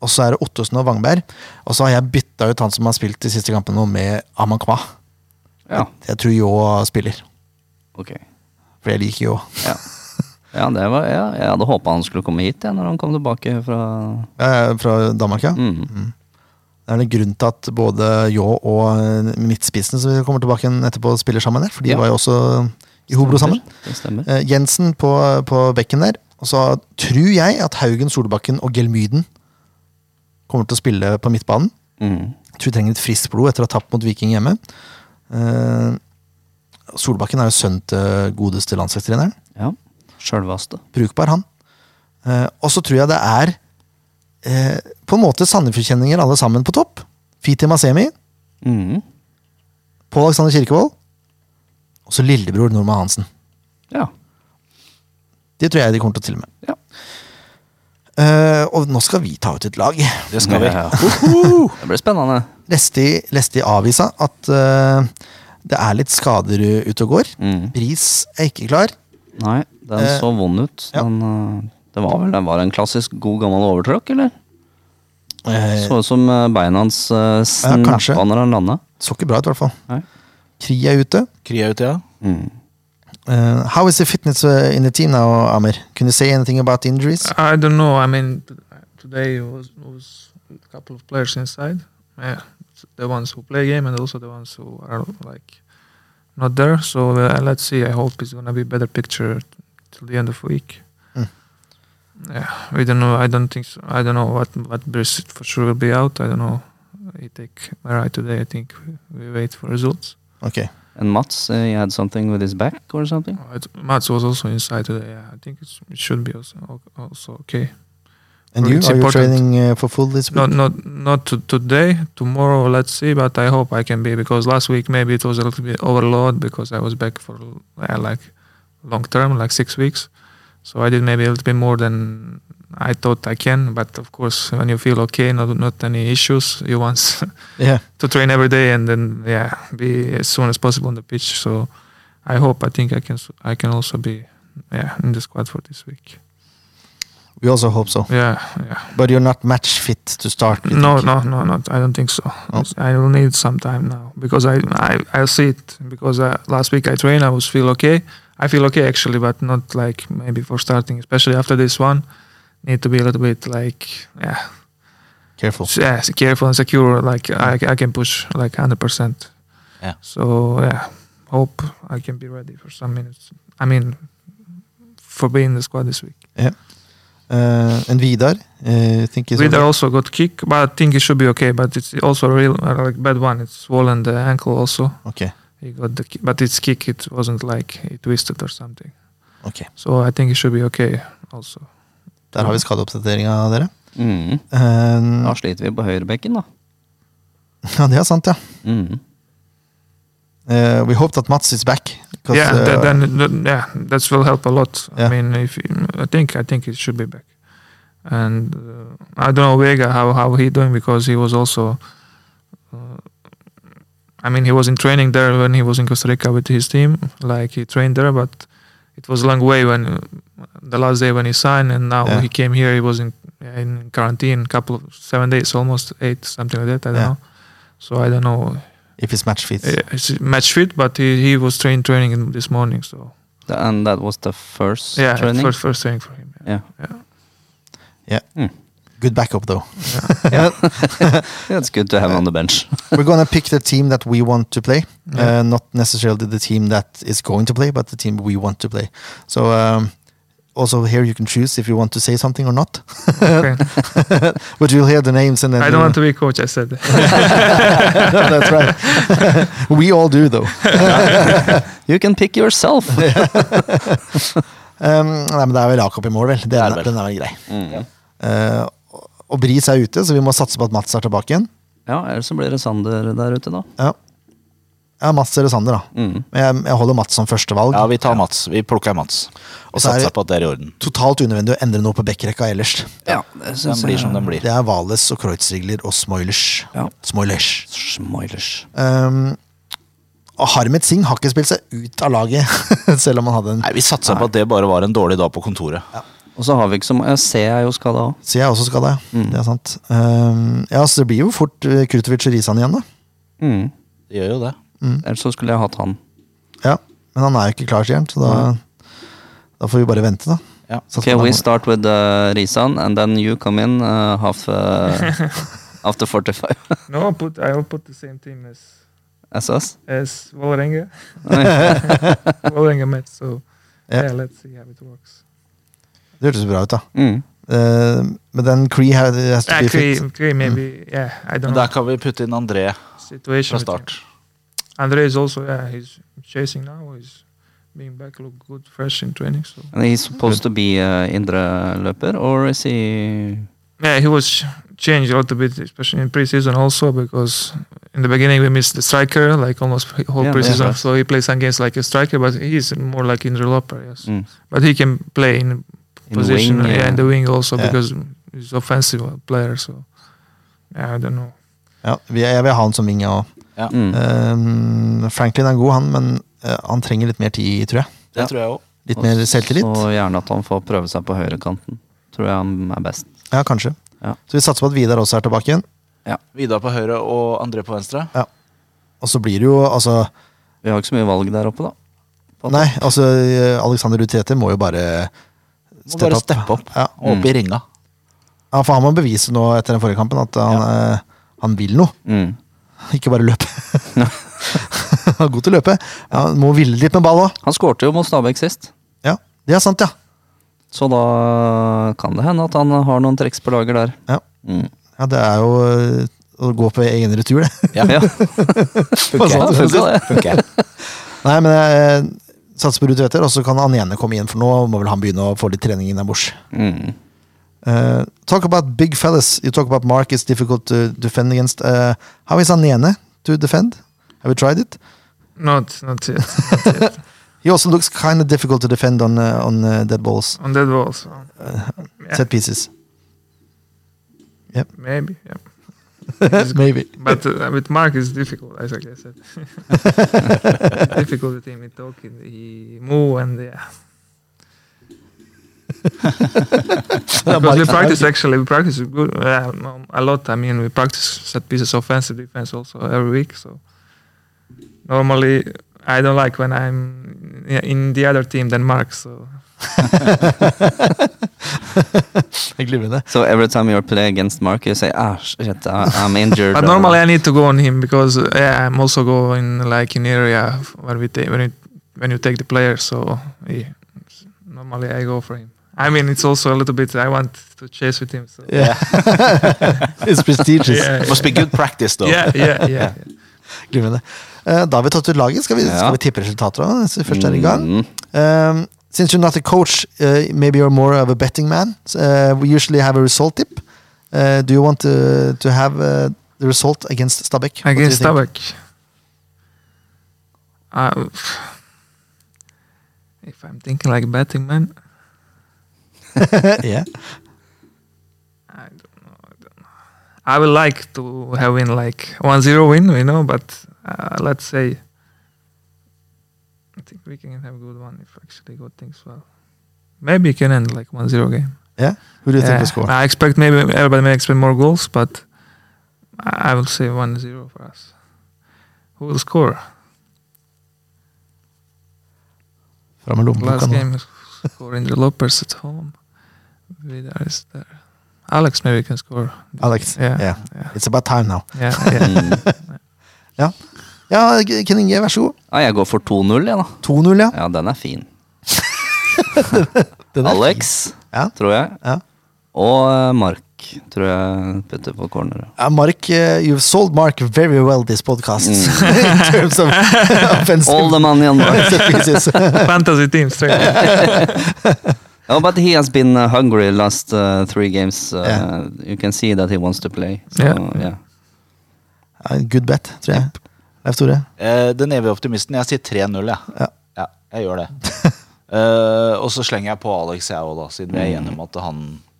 og så er det Ottosen og Wangberg. Og så har jeg bytta ut han som har spilt de siste kampene med Amankwa. ja. Jeg tror Yo spiller, Ok. for jeg liker Yo. Ja. ja, det var, ja, jeg hadde håpa han skulle komme hit ja, når han kom tilbake fra Eh, fra Danmark, ja. mm. Det er en grunn til at både Ljå og eh, midtspissen som vi kommer tilbake etterpå, spiller sammen der. For de Ja. var jo også i Hobro sammen. Eh, Jensen på, på bekken der. Og så tror jeg at Haugen, Solbakken og Gelmyden kommer til å spille på midtbanen. Mm. Jeg tror vi trenger et friskt blod etter å ha tapt mot Viking hjemme. Uh, Solbakken er jo sønn til godeste landslagstreneren. Ja. Sjølvaste. Brukbar, han. Uh, og så tror jeg det er uh, på en måte Sandefjordkjenninger alle sammen på topp. Fiti Masemi, Mm. Pål Alexander Kirkevold, og så lillebror Norma Hansen. Ja. Det tror jeg de kommer til å stille med. Ja. Uh, og nå skal vi ta ut et lag. Det skal vi. <laughs> Ja, ja. Det blir spennende. Leste i, avisa at uh, det er litt skader ute og går. Mm. Bris er ikke klar. Nei, den uh, så vond ut. ja. Den, eh, det var vel den var en klassisk god gammel overtråkk, eller? Eh, Så ut som beina hans uh, snappa når han landa. så ikke bra ut, i hvert fall. Nei. Kri er ute. Kri er ute, ja. Mm. Uh, how is the fitness uh, in the team now, Amir? Can you say anything about injuries? I don't know. I mean, today was was a couple of players inside. Yeah, the ones who play game and also the ones who are like not there. So uh, let's see. I hope it's gonna be better picture till the end of the week. Mm. Yeah, we don't know. I don't think so. I don't know what what Brice for sure will be out. I don't know. He take MRI today. I think we, we wait for results. Okay. And Mats, uh, he had something with his back or something? Uh, it, Mats was also inside today. Yeah, I think it's, it should be also also okay. And you, it's are you important. training uh, for full this week? Not not not to today. Tomorrow, let's see. But I hope I can be because last week maybe it was a little bit overload because I was back for uh, like long term, like six weeks. So I did maybe a little bit more than I thought I can. But of course, when you feel okay, not not any issues, you want <laughs> Yeah. to train every day and then yeah, be as soon as possible on the pitch. So I hope I think I can I can also be yeah in the squad for this week. We also hope so. Yeah, yeah. But you're not match fit to start. No, think? no, no, not. I don't think so. Oh. I will need some time now because I, I, I'll see it because uh, last week I trained. I was feel okay. I feel okay actually, but not like maybe for starting, especially after this one. Need to be a little bit like yeah, Careful. yeah, careful and secure. Like I, I can push like hundred percent. Yeah. So yeah, hope I can be ready for some minutes. I mean, for being in the squad this week. Uh, and Vidar, uh, think he's Vidar also got kick, but I think he should be okay. But it's also a real uh, like bad one. It's swollen the ankle also. Okay. He got the ki- but it's kick. It wasn't like he twisted or something. ok. So I think he should be okay also. Der har vi skadeoppdateringa av dere. Mm. Uh, Da sliter vi på høyrebekken, da. ja, det er sant, ja. Mm. Uh, we hope that Mats is back. yeah, uh, that, then then- yeah, that will help a lot. Yeah. I mean, if he, I think I think it should be back. And uh, I don't know Vega how how he doing because he was also. Uh, I mean, he was in training there when he was in Costa Rica with his team. Like he trained there, but it was a long way when uh, the last day when he signed, and now Yeah. he came here. He was in in quarantine, couple of seven days, almost eight, something like that. I don't Yeah. know. So I don't know. if he's match fit. It's match fit, but he, he was train training this morning. So And that was the first yeah, training? first first training for him. Yeah. yeah. Good backup, though. <laughs> Yeah, it's good to have on the bench. <laughs> We're gonna pick the team that we want to play, uh, not necessarily the team that is going to play, but the team we want to play. So um, also here you can choose if you want to say something or not. Okay. <laughs> but you'll hear the names and then I don't want to be a coach. I said. That's right. we all do though. You can pick yourself. Um, nei, men det er vel Jakob i mål, vel. Den, Det det vel. den er vel grei. Mm. Og Bris er ute, så vi må satse på at Mats er tilbake igjen. Ja, ellers så blir det Sander der ute, da. Ja, ja Mats eller Sander, da. Mm. Men jeg, jeg holder Mats som førstevalg. Ja, vi tar Mats. Vi plukker Mats. Og er satser på at det er i orden. Totalt unødvendig å endre noe på backrekka ellers. Ja, det Den blir jeg. som den blir. Det er Vales og Kreutzrigler og Smoilers. Ja. Smoilers. Smoilers. Um, og Harmet Singh har ikke spilt seg ut av laget, <laughs> selv om han hadde en Nei, Vi satser på at det bare var en dårlig dag på kontoret. Og så har vi ikke så mange C er jo skada òg. C jeg er også skada, ja. Mm. Det er sant. Um, ja, så det blir jo fort uh, Krutovic og Risan igjen, da. Mm. Det gjør jo det. Ellers så skulle jeg hatt han. Ja, Men han er jo ikke klar, sier han, så da, da får vi bare vente, da. Ja. Okay, we start with uh, Risan, and then you come in uh, half uh, <laughs> after 45 no, I'll put. I'll will put the same team as as us. as Vålerenga. <laughs> Vålerenga met. So Ja. yeah, let's see how it works. Det hørtes bra ut, da. Mm. Uh, men den Cree has, has to Yeah, be Cree, fit. Cree maybe. Yeah, I don't Men know. der kan vi putte inn André Situation. fra start. Andre is also yeah. He's chasing now. He's being back, look good, fresh in training. So And he's supposed to be uh, indre løper, or is he yeah, he was changed a little bit, especially in preseason also because in the beginning we missed the striker like almost whole Yeah, preseason. yeah. So he plays some games like a striker, but he's more like in developer. Yes, mm. but he can play in In position wing, yeah, yeah. in the wing also Yeah. because he's offensive player. So yeah, I don't know. Ja, jeg vil ha han som wing, jeg òg. Mm. Um, Franklin er god, han, men uh, han trenger litt mer tid, tror jeg. Det Ja. tror jeg også. Litt mer selvtillit. Og gjerne at han får prøve seg på høyrekanten. Tror jeg han er best. Ja, kanskje. Ja. Så vi satser på at Vidar også er tilbake igjen. Ja. Vidar på høyre og André på venstre. Ja. Og så blir det jo altså Vi har ikke så mye valg der oppe, da. Nei, altså Alexander Utete må jo bare Må bare steppe opp. Ja. Og opp i ringa. ja, for han må bevise nå etter den forrige kampen at han, ja. han vil noe. Mm. Ikke bare løpe. <laughs> han er god til å løpe. Ja, han må ville litt med ball òg. Han skårte jo mot Stabæk sist, Ja, det er sant, ja. så da kan det hende at han har noen triks på lager der. Ja. Mm. ja. Det er jo eh, å gå på egen retur, det. Ja. <laughs> Ja. Funker. funker. Funker. Nei, men jeg eh, på Ruud Tveter, og så kan han ene komme inn, for nå må vel han begynne å få litt trening innabords. Mm. Uh, talk about big fellas. You talk about Mark. It's difficult to defend against. Uh, how is Anene to defend? Have you tried it? Not not yet. Not yet. <laughs> He also looks kind of difficult to defend on uh, on uh, dead balls, On dead balls. Uh, yeah, set pieces. maybe. Yeah. Maybe. But uh, with Mark it's difficult, as like I said. <laughs> <laughs> difficult with him. He talking, he move, and yeah. <laughs> because we practice actually, we practice good uh, a lot. I mean, we practice set pieces, offensive defense also every week. So normally, I don't like when I'm in the other team than Mark. So. So every time you play against Mark, you say, ah, shit, I- I'm injured. But or- normally I need to go on him because yeah, I'm also going like in area where we take when it, when you take the player. So yeah, normally I go for him. I mean, it's also a little bit. I want to chase with him. So Yeah. <laughs> It's prestigious. yeah, Must be good practice, though. yeah, yeah, yeah. <laughs> yeah. Uh, da har vi tatt ut laget. Skal vi, Ja. skal vi tippe resultater da, hvis vi først er i gang? Mm. Um, since you're not a coach, uh, maybe you're more of a betting man. Uh, we usually have a result tip. Uh, do you want to, to have uh, the result against Stabæk? What do you Against? Stabæk. Uh, if I'm thinking like betting man, <laughs> yeah. I don't know. I don't know. I would like to have win like 1-0 win, you know, but uh, let's say I think we can have a good one if actually got things well. Maybe it can end like 1-0 game. Yeah? Who do you think Yeah, will score? I expect maybe everybody may expect more goals, but I I will say 1-0 for us. Who will score? Fram med lommeboka Last game score in the Lopers at home. Vidar is there. Alex maybe can score. Alex. Yeah. Yeah. Yeah. It's about time now. Yeah. <laughs> yeah. Mm. Ja, Ken Inge, vær så god. Ja, jeg går for 2-0, jeg, da. 2-0, ja. Ja, den er fin. <laughs> Den er Alex, Ja. tror jeg. Ja. Og eh, Mark, tror jeg putter på corner. Ja, Mark, uh, you've sold Mark very well this podcast. <laughs> In terms of <laughs> offensive All the money on Mark. Fantasy team straight. Oh, but he has been uh, hungry last uh, three games. Uh, Yeah. You can see that he wants to play. So, Yeah. yeah. Good bet, tror jeg. Leif Tore. Eh, den evige optimisten. Jeg sier 3-0, jeg. Ja. Ja, jeg gjør det. <laughs> Eh, og så slenger jeg på Alex, jeg òg, da, siden vi er enige om at han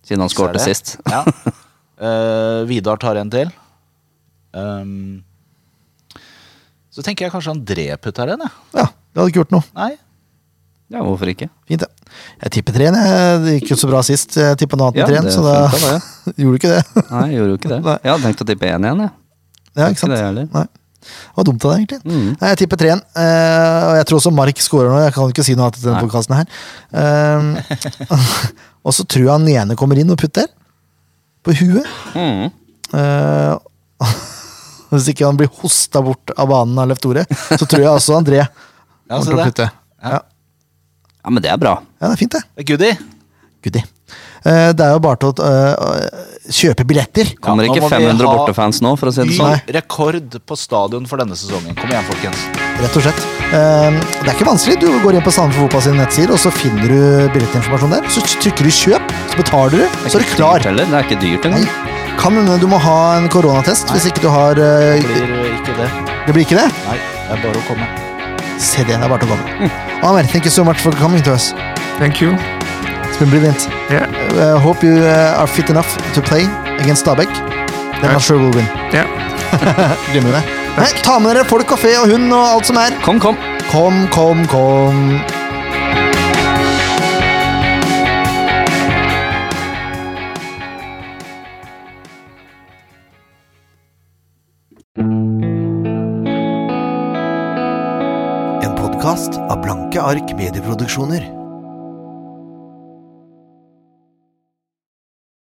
Siden han skårte sist. Ja. <laughs> Eh, Vidar tar en til. Um, så tenker jeg kanskje André putter en, jeg. Ja, det hadde ikke gjort noe. Nei? Ja, hvorfor ikke? Fint, det. Jeg tipper tre. jeg. Det gikk jo så bra sist. Jeg tippa noe annet Ja, enn tre, så da <laughs> gjorde du ikke det. Nei, jeg gjorde jo ikke det. Nei. Jeg hadde tenkt å tippe 1 igjen, jeg. Ja, ikke sant? det. Nei. Det var dumt av deg, egentlig. Mm. Nei, jeg tipper treen. Uh, og jeg tror også Mark scorer nå. Jeg kan ikke si noe annet til denne podkasten her. Uh, <laughs> og så tror jeg han ene kommer inn og putter. På huet. Mm. Uh, <laughs> hvis ikke han blir hosta bort av banen av Leif Tore, så tror jeg også André <laughs> kommer til å putte. Ja. Ja, men det er bra. ja, det er fint, det. Det er Goodie. Goodie. Eh, det er jo bare til å uh, kjøpe billetter. Kommer ikke 500 ha bortefans nå, for å si det sånn. rekord på stadion for denne sesongen. Kom igjen, folkens. Rett og slett. Eh, det er ikke vanskelig. Du går inn på Sandefjord Fotball sine nettsider, og så finner du billettinformasjon der. Så trykker du 'kjøp', så betaler du, så er du klar. dyrt. Det er ikke dyrt engang. Kan hende du må ha en koronatest hvis ikke du har uh, Det blir ikke det. Det blir ikke det? Nei, det er bare å komme. Se det, det er bare til å komme. Amer, thank you so much for coming to us. Thank you. It's been brilliant. Yeah. Uh, hope you uh, are fit enough to play against Stabæk. Then I'm sure we'll win. Yeah. <laughs> Glemmer det. Nei, ta med dere folk og fe og hund og alt som er. Kom, kom. Kom, kom, kom. En podkast av Blanke ark medieproduksjoner.